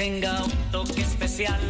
tenga un toque especial,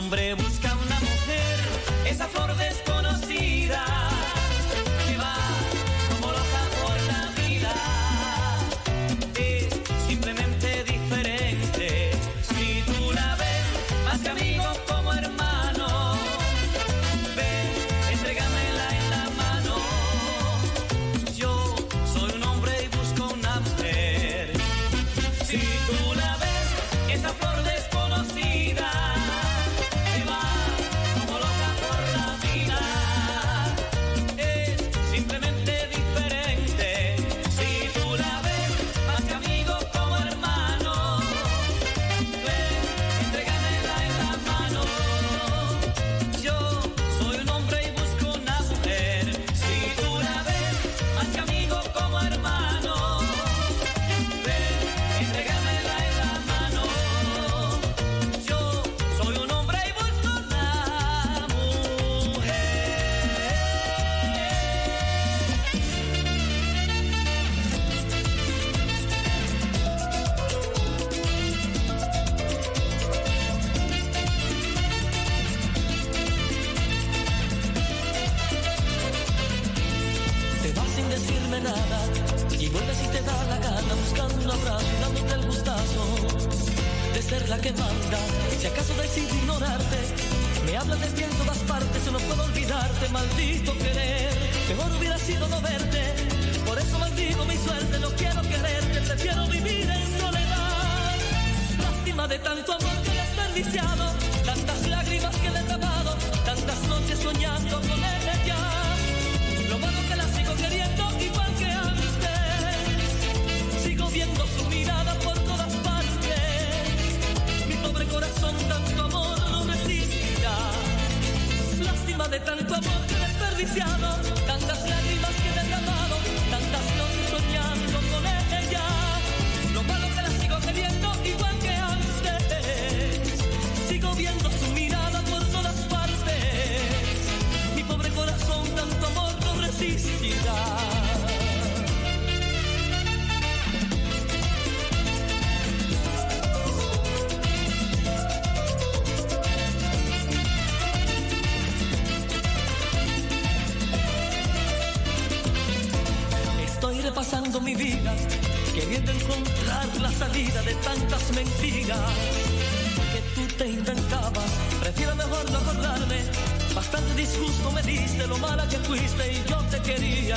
hombre busca una mujer, esa flor de desperdiciado, tantas lágrimas que le he tapado, tantas noches soñando con ella ya. Lo malo que la sigo queriendo igual que a usted. Sigo viendo su mirada por todas partes. Mi pobre corazón tanto amor no me resistirá. Lástima de tanto amor que he desperdiciado. Que divinas, queriendo encontrar la salida de tantas mentiras que tú te inventabas. Prefiero mejor no acordarme, bastante disgusto me diste lo mala que fuiste y yo te quería.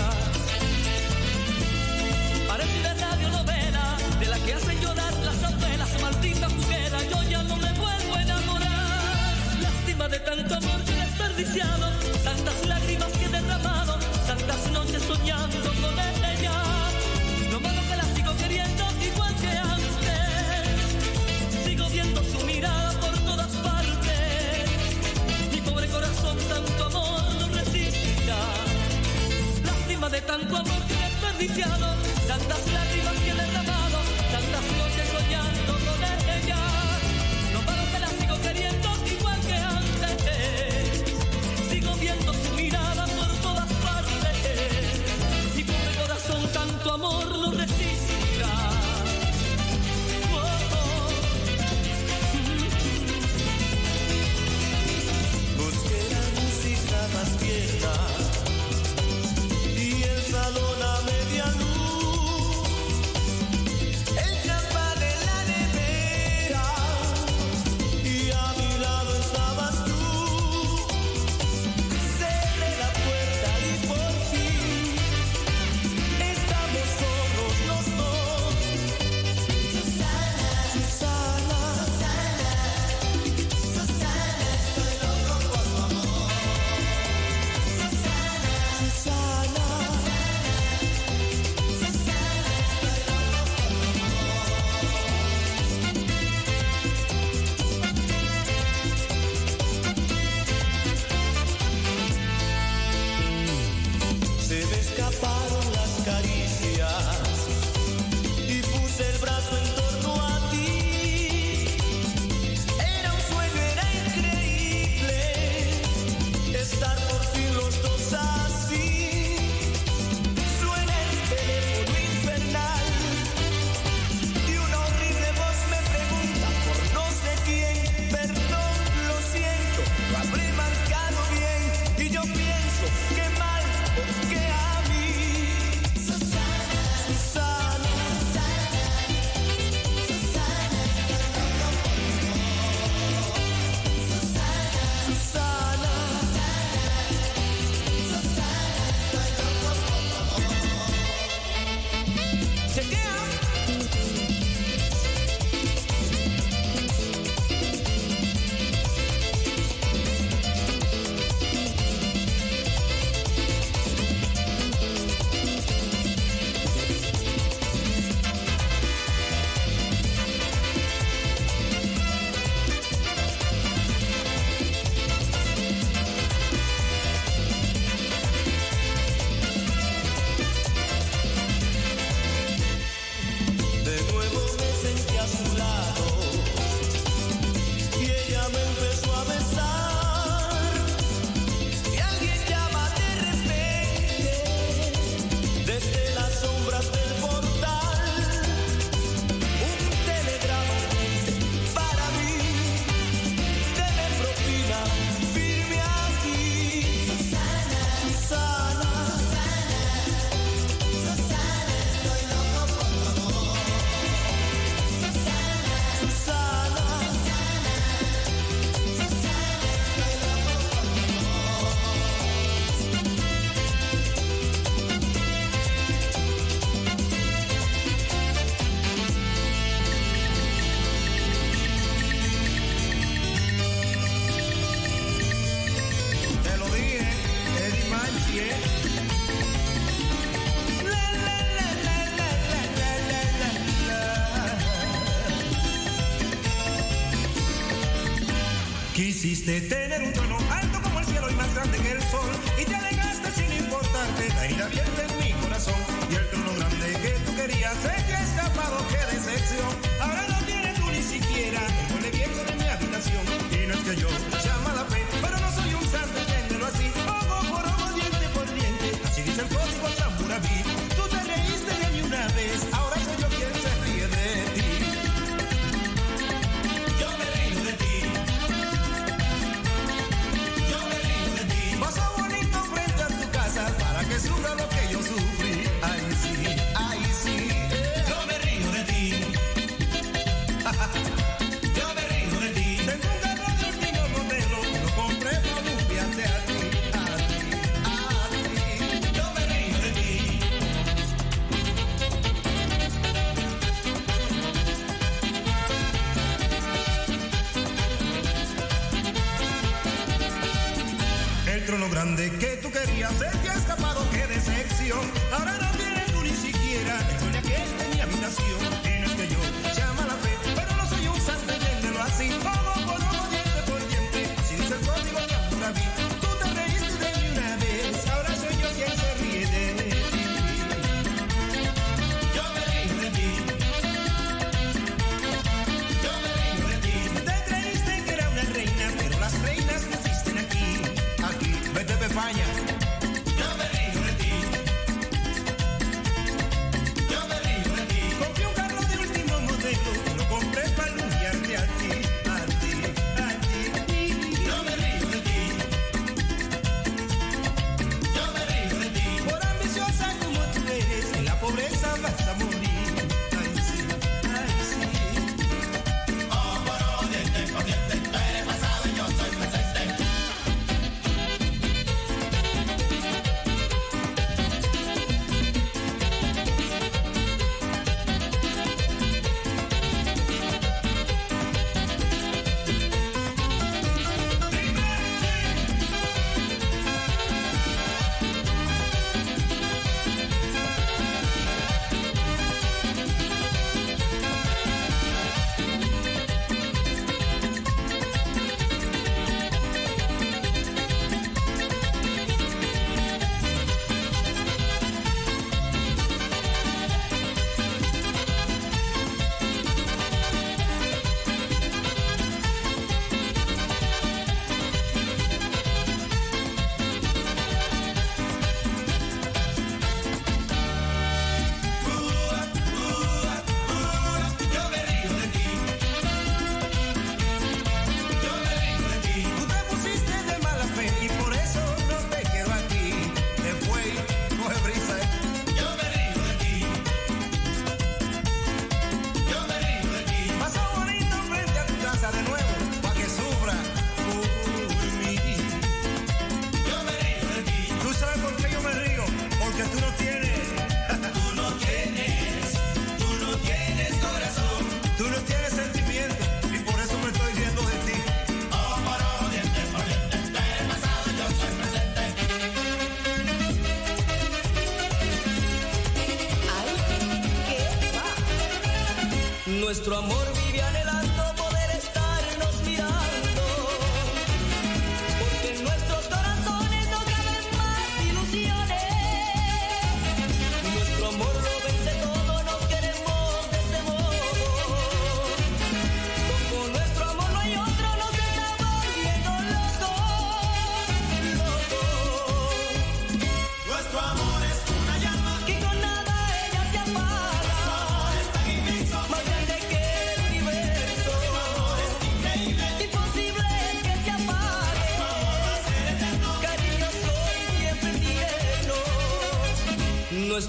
Parece una radionovela de la que hacen llorar las abuelas, maldita juguera, yo ya no me vuelvo a enamorar. Lástima de tanto amor que desperdiciado, tantas lágrimas que he derramado, tantas noches soñando con ella. tanto amor que desperdiciado. detener un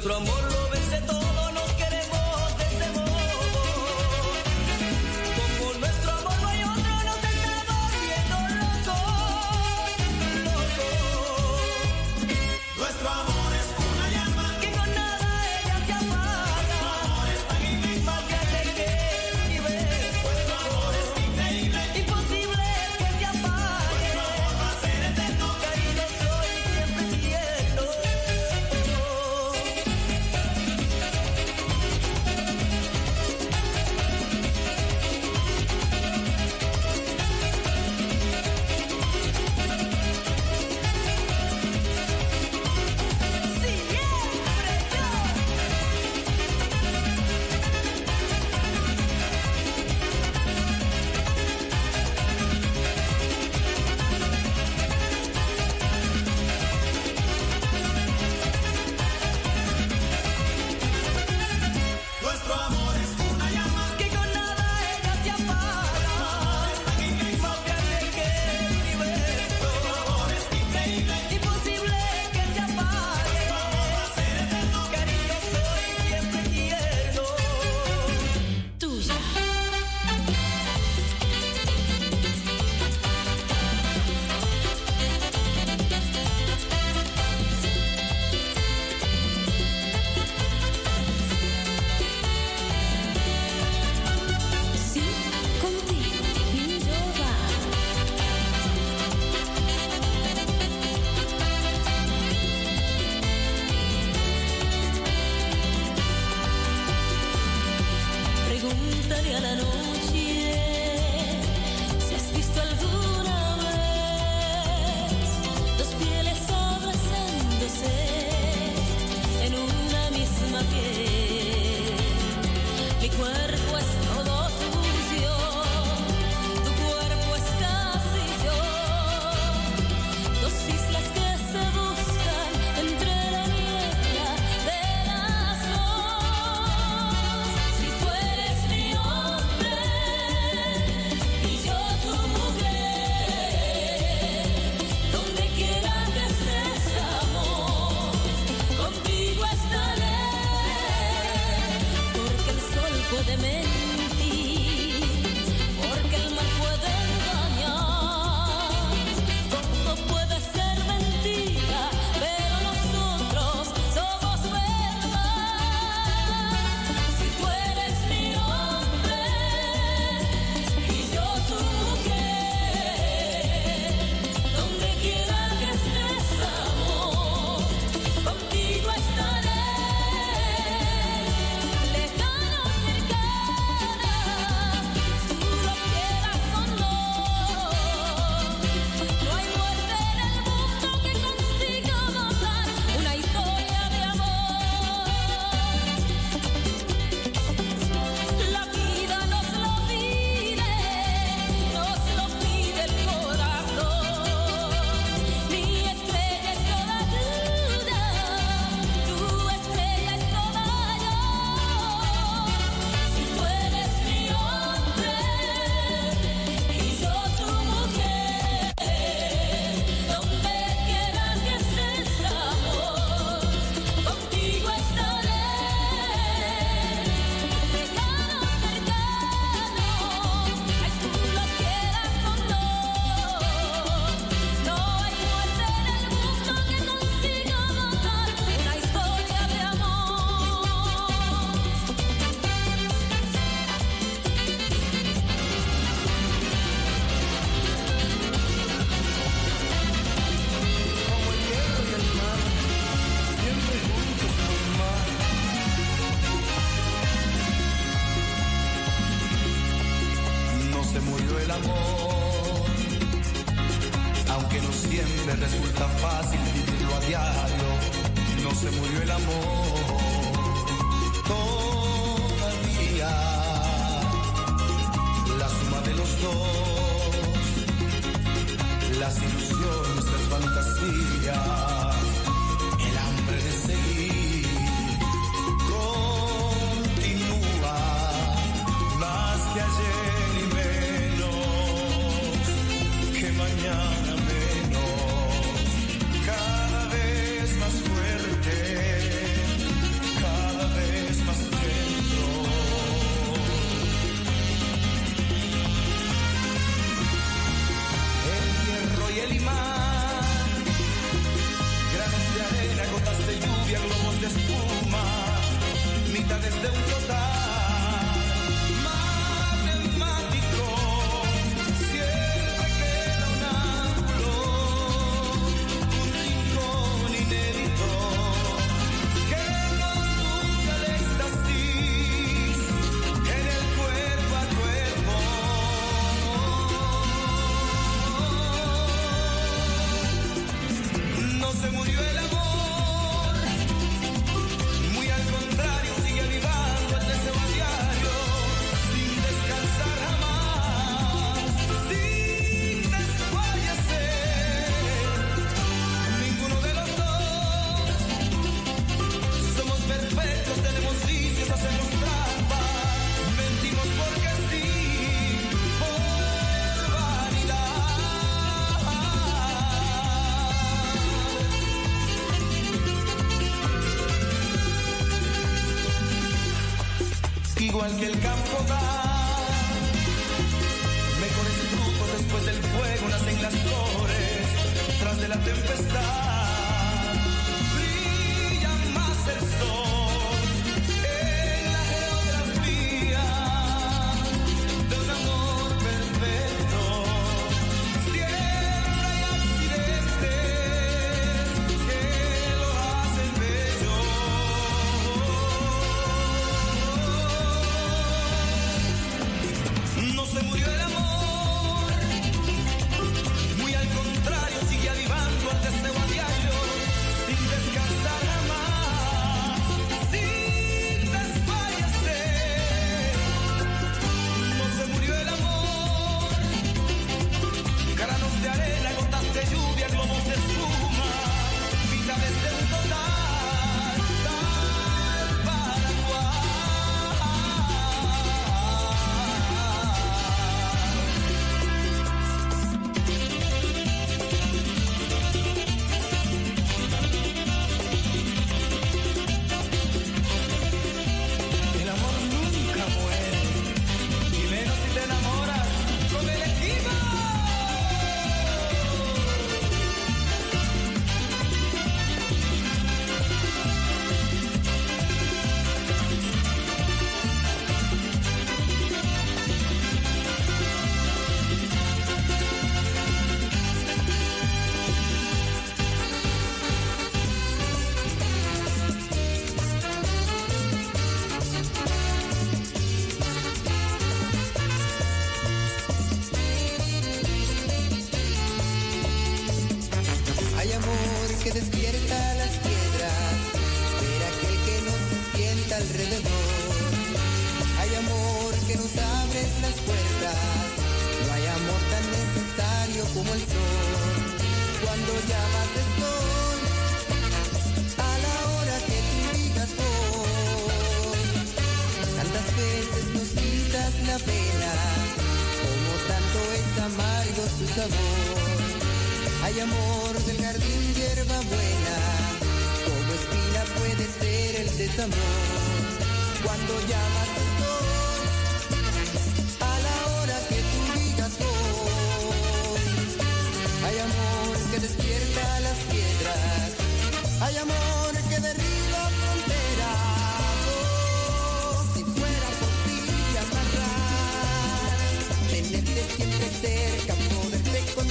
Nuestro amor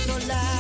controlar,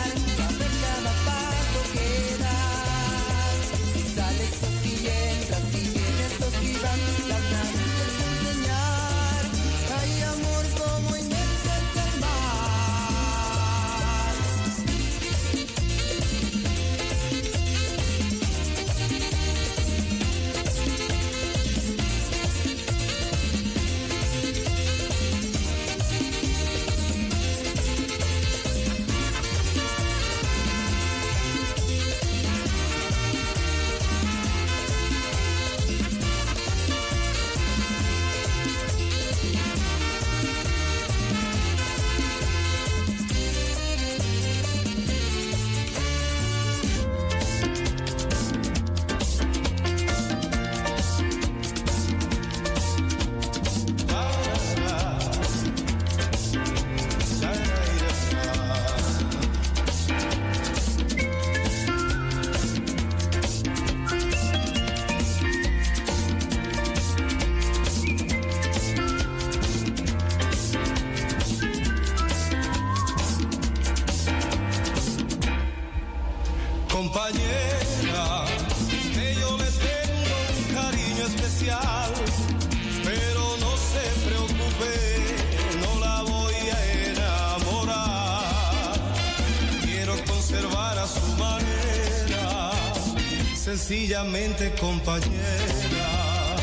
solamente compañera,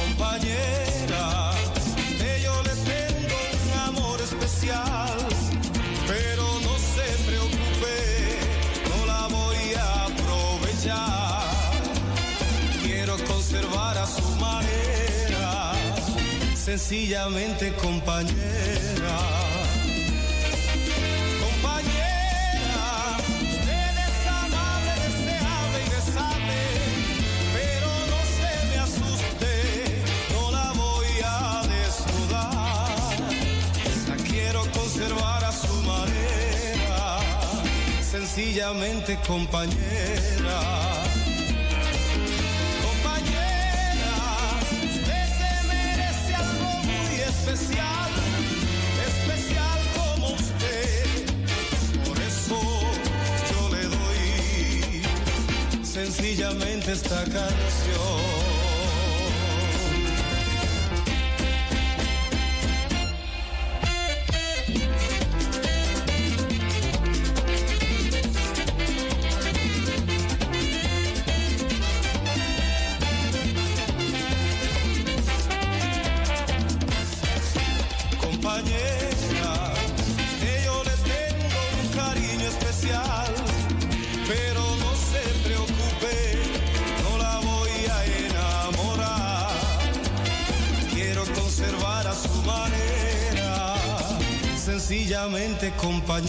compañera, que yo le tengo un amor especial, pero no se preocupe, no la voy a aprovechar, quiero conservar a su manera, sencillamente compañera. sencillamente compañera. especial, especial como usted. Por eso yo le doy sencillamente esta canción. sencillamente compañera,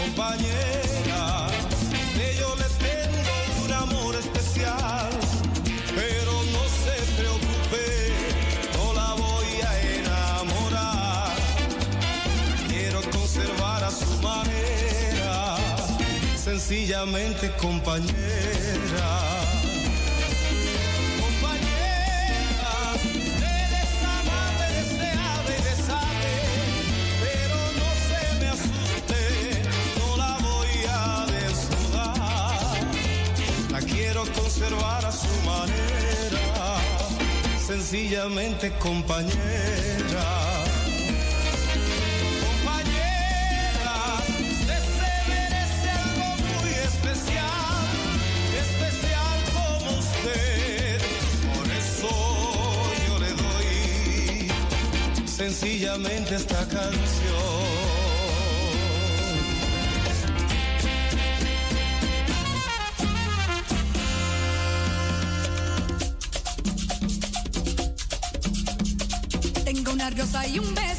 compañera, que yo le tengo un amor especial, pero no se preocupe, no la voy a enamorar, quiero conservar a su manera, sencillamente compañera. Sencillamente compañera, compañera, se merece algo muy especial, especial como usted, por eso yo le doy sencillamente esta canción. You un beso.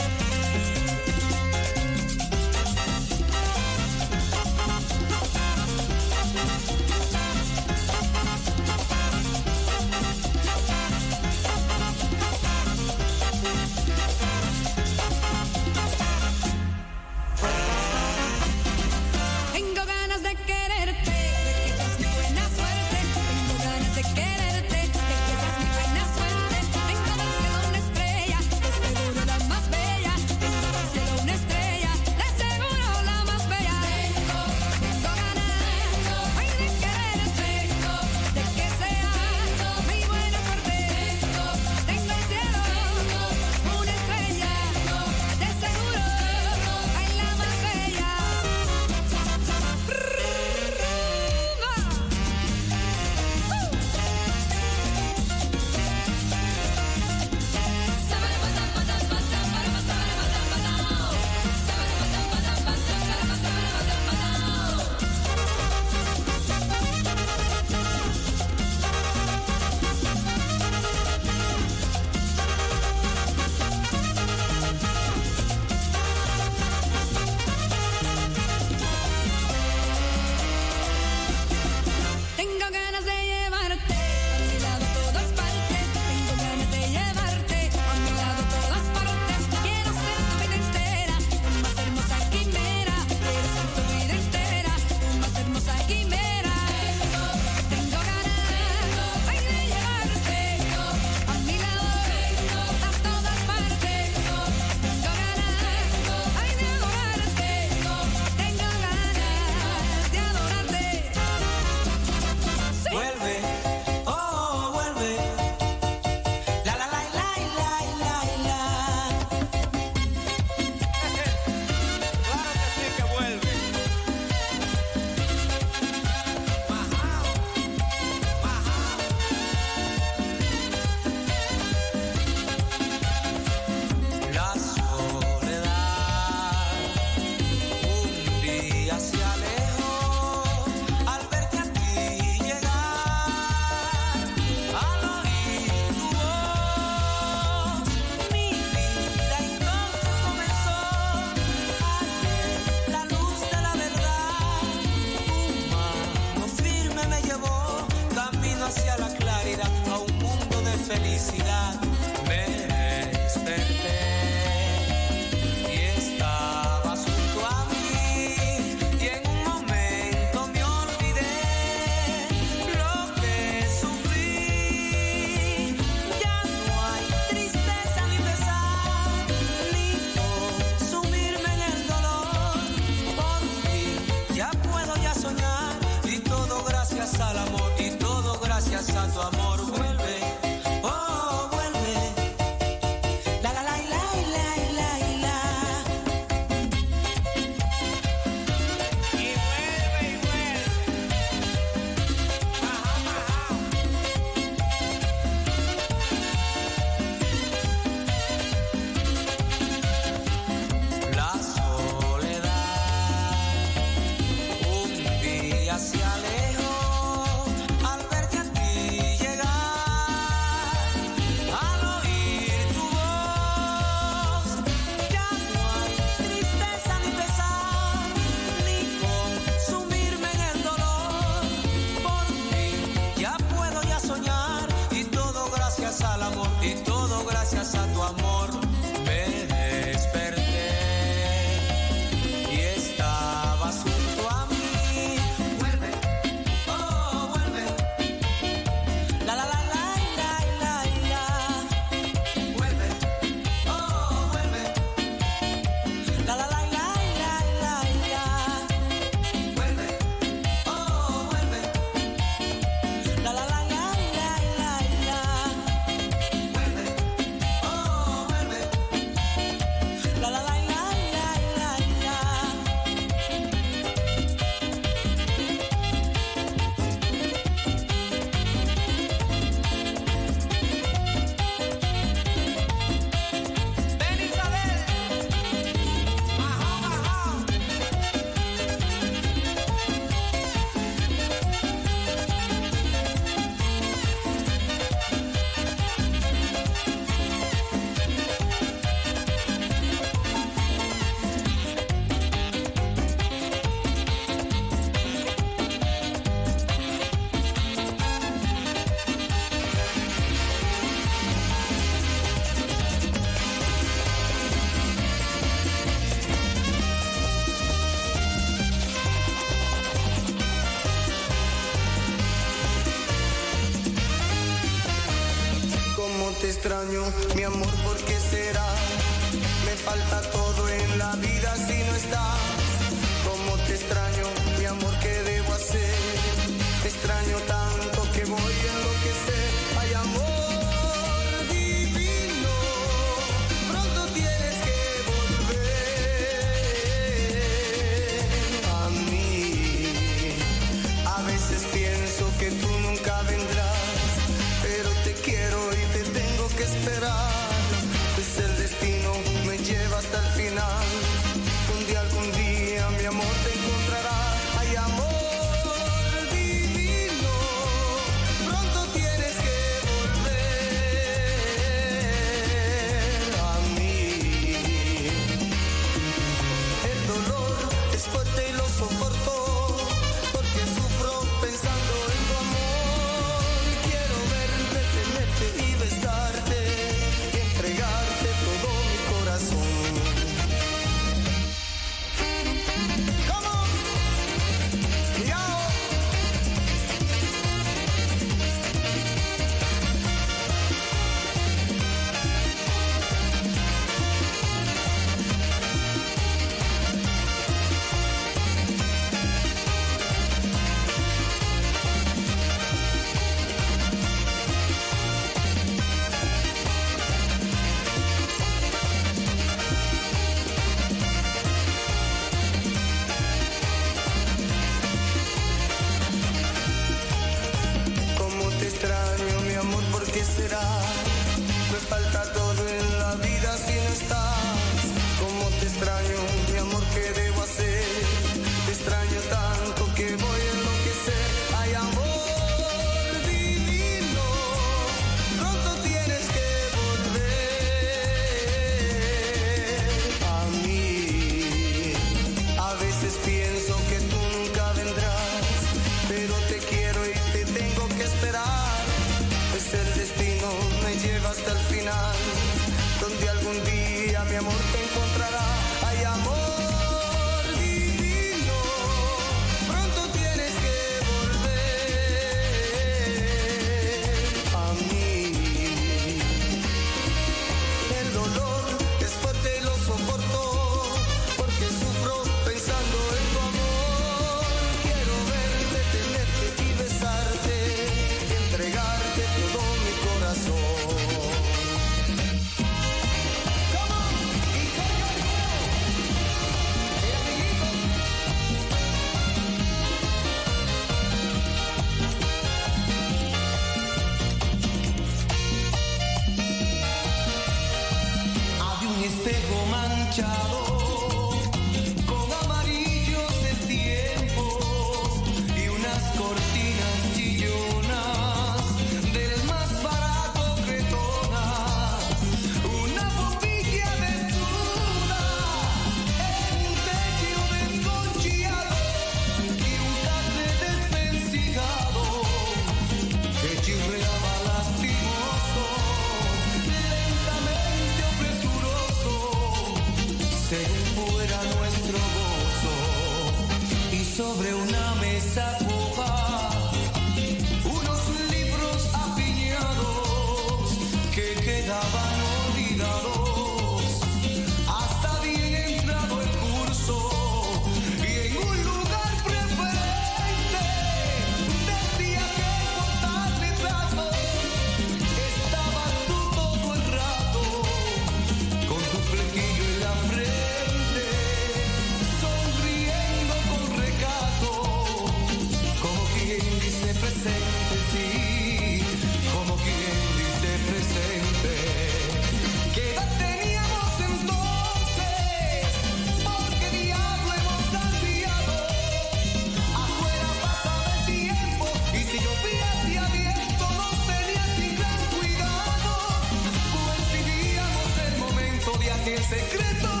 Secreto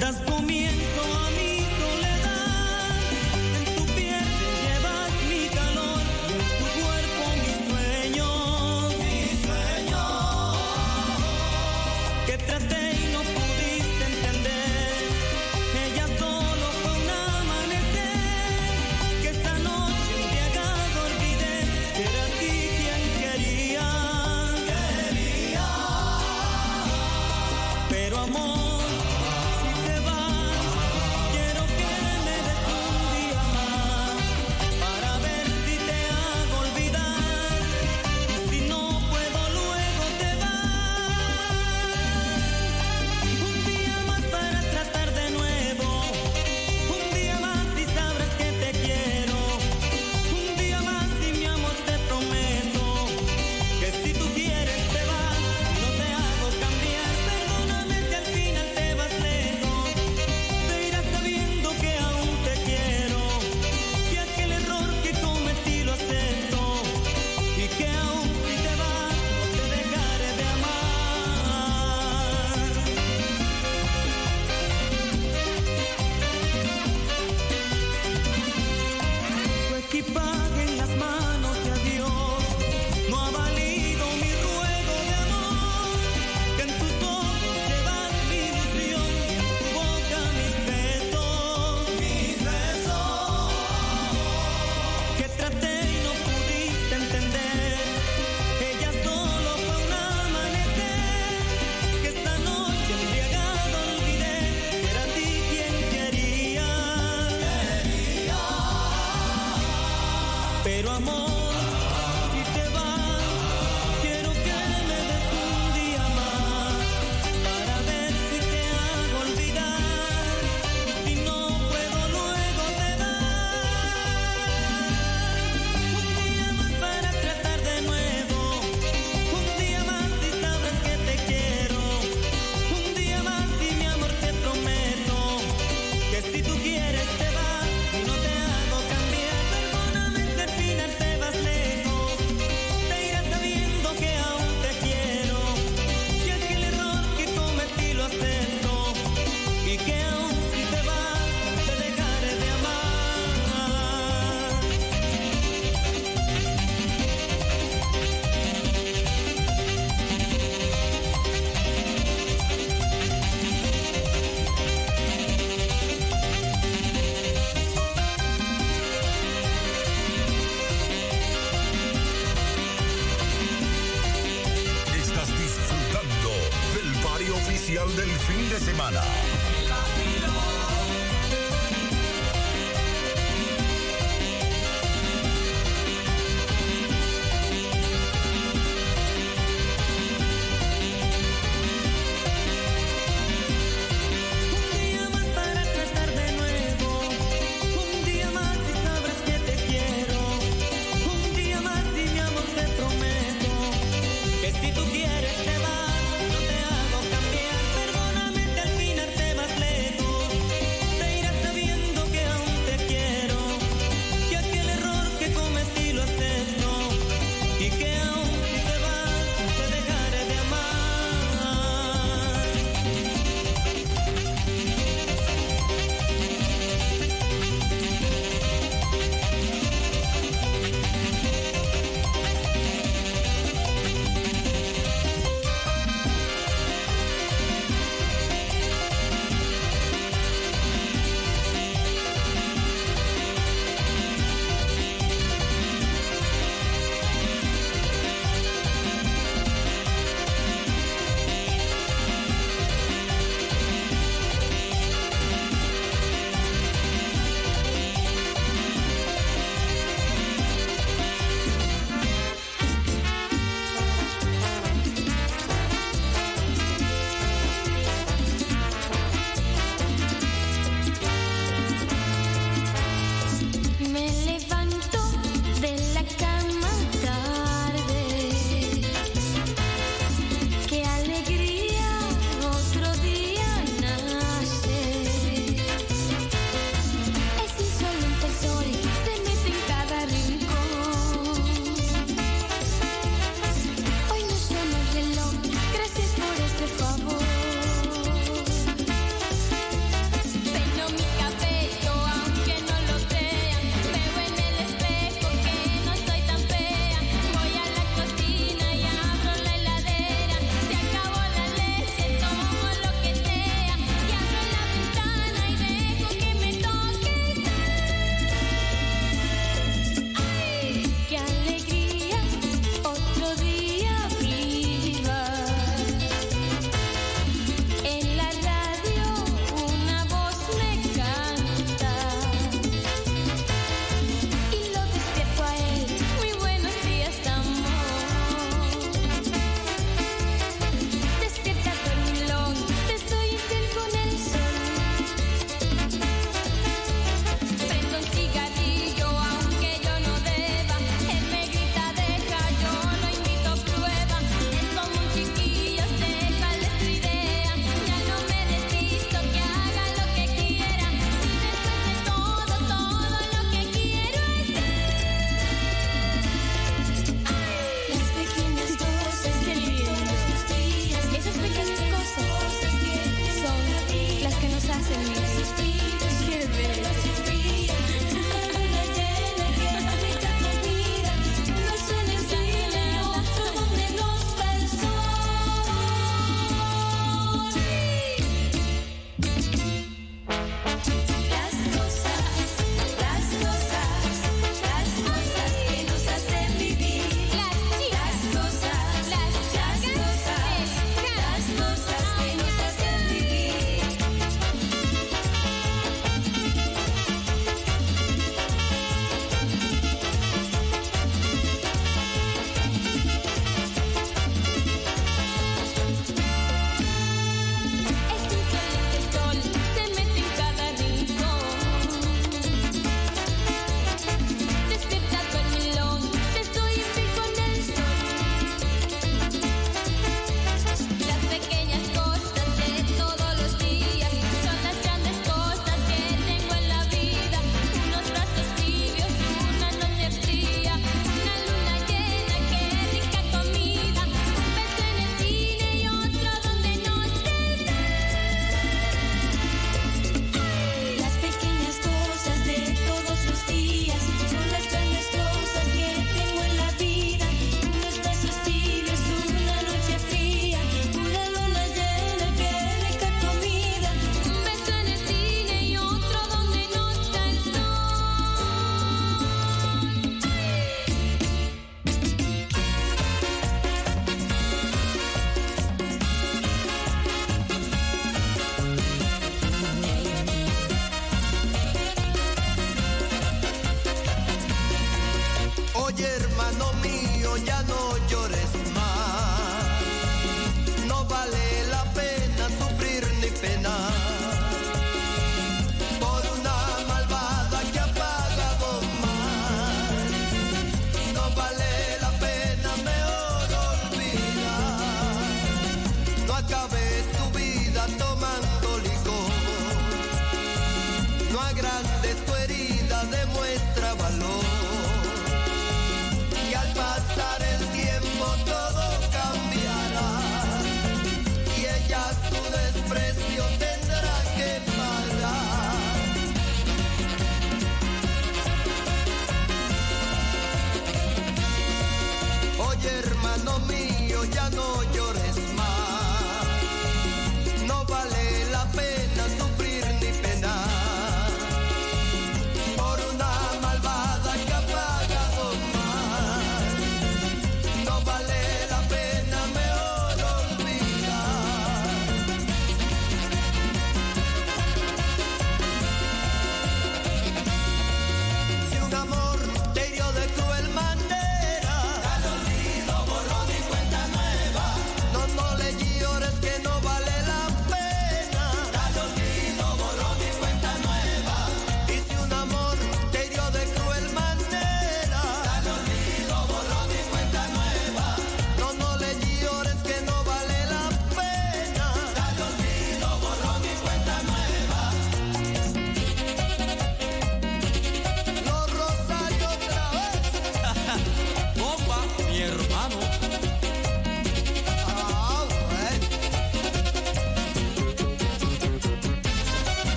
das comienzos.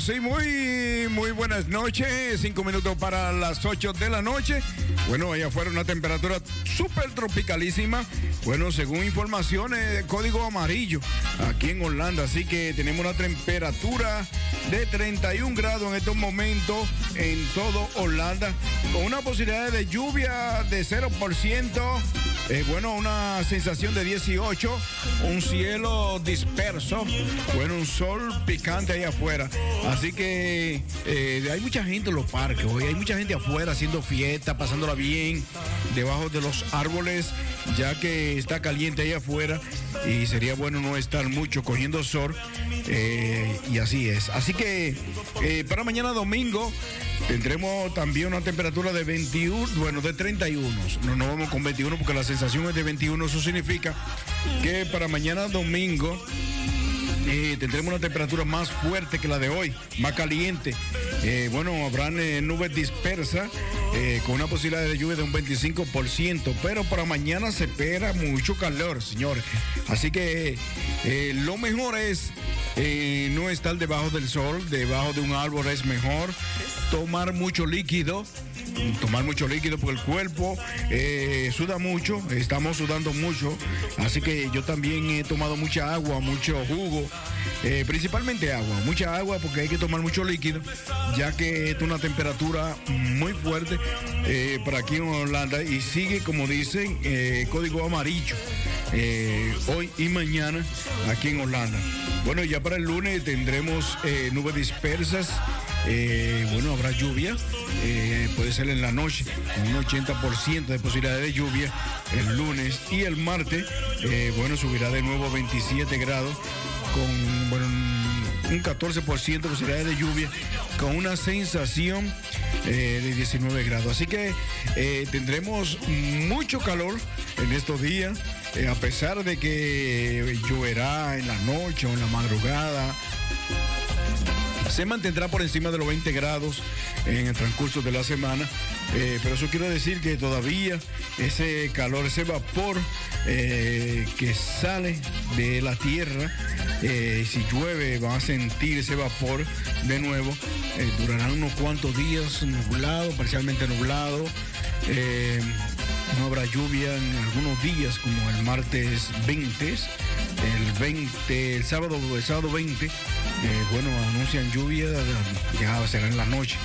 Sí, muy, muy buenas noches. Cinco minutos para las ocho de la noche. Bueno, allá afuera una temperatura súper tropicalísima. Bueno, según informaciones de código amarillo aquí en Holanda. Así que tenemos una temperatura de 31 grados en estos momentos en todo Holanda. Con una posibilidad de lluvia de 0%. Eh, bueno, una sensación de 18, un cielo disperso, bueno, un sol picante ahí afuera. Así que eh, hay mucha gente en los parques hoy, hay mucha gente afuera haciendo fiesta, pasándola bien, debajo de los árboles, ya que está caliente ahí afuera y sería bueno no estar mucho cogiendo sol. Eh, y así es. Así que eh, para mañana domingo Tendremos también una temperatura de 21, bueno, de 31. No nos vamos con 21 porque la sensación es de 21. Eso significa que para mañana domingo eh, tendremos una temperatura más fuerte que la de hoy, más caliente. Eh, bueno, habrán eh, nubes dispersas con una posibilidad de lluvia de un 25%, pero para mañana se espera mucho calor, señores. Así que lo mejor es no estar debajo del sol, debajo de un árbol es mejor, tomar mucho líquido tomar mucho líquido porque el cuerpo suda mucho, estamos sudando mucho, así que yo también he tomado mucha agua, mucho jugo, eh, principalmente agua, mucha agua porque hay que tomar mucho líquido, ya que es una temperatura muy fuerte eh, para aquí en Holanda y sigue, como dicen, eh, código amarillo. hoy y mañana aquí en Holanda. Bueno, ya para el lunes tendremos nubes dispersas. bueno, habrá lluvia. puede ser en la noche, un 80% de posibilidad de lluvia el lunes y el martes. bueno, subirá de nuevo a 27 grados con un 14% de posibilidad de lluvia, con una sensación eh, de 19 grados. Así que eh, tendremos mucho calor en estos días, eh, a pesar de que lloverá en la noche o en la madrugada. Se mantendrá por encima de los 20 grados en el transcurso de la semana, eh, pero eso quiere decir que todavía ese calor, ese vapor eh, que sale de la tierra, eh, si llueve van a sentir ese vapor de nuevo, durarán unos cuantos días nublado, parcialmente nublado. Eh, no habrá lluvia en algunos días como el martes 20, el 20, el sábado, el sábado 20, eh, bueno, anuncian lluvia, ya será en la noche,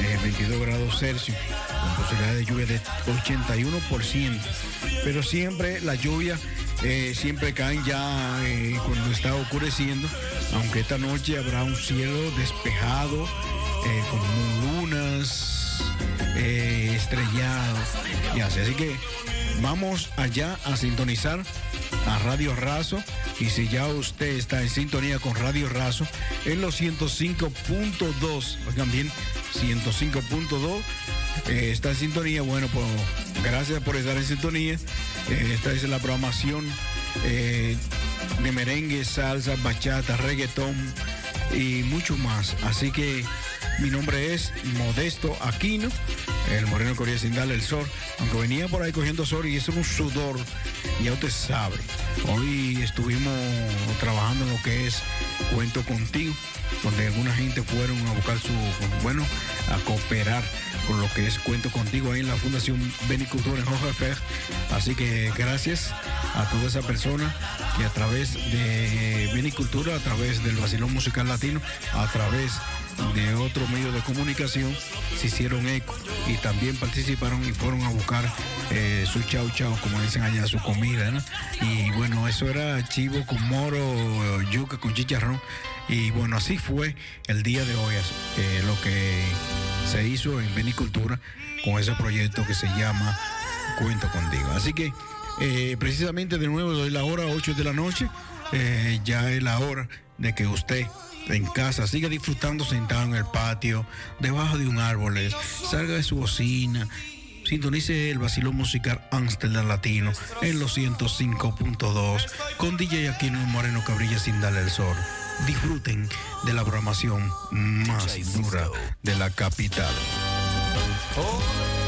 eh, 22 grados Celsius, con posibilidad de lluvia de 81%. Pero siempre la lluvia, eh, siempre caen ya eh, cuando está oscureciendo, aunque esta noche habrá un cielo despejado, eh, con lunas, eh, estrellado y así. Así que vamos allá a sintonizar a Radio Razo. Y si ya usted está en sintonía con Radio Razo, en los 105.2, oigan bien, 105.2, eh, está en sintonía. Bueno, pues gracias por estar en sintonía. Eh, esta es la programación eh, de merengue, salsa, bachata, reggaetón y mucho más. Así que mi nombre es Modesto Aquino, el moreno Corea sin darle el sol. Aunque venía por ahí cogiendo sol y es un sudor, ya usted sabe. Hoy estuvimos trabajando en lo que es Cuento Contigo, donde alguna gente fueron a buscar su, bueno, a cooperar con lo que es Cuento Contigo ahí en la Fundación Benicultura en Hohenfeld. Así que gracias a toda esa persona que a través de Benicultura, a través del Basilón Musical Latino, a través de otro medio de comunicación, se hicieron eco y también participaron y fueron a buscar eh, su chau chau, como dicen allá, su comida. Y bueno, eso era chivo con moro, yuca con chicharrón. Y bueno, así fue el día de hoy, eh, lo que se hizo en Benicultura con ese proyecto que se llama Cuento Contigo. Así que eh, precisamente de nuevo doy la hora 8 de la noche. eh, ya es la hora de que usted en casa siga disfrutando sentado en el patio, debajo de un árbol, salga de su bocina, sintonice el vacilón musical Amsterdam Latino en los 105.2 con DJ Aquino Moreno Cabrilla sin darle el sol. Disfruten de la programación más dura de la capital. Oh,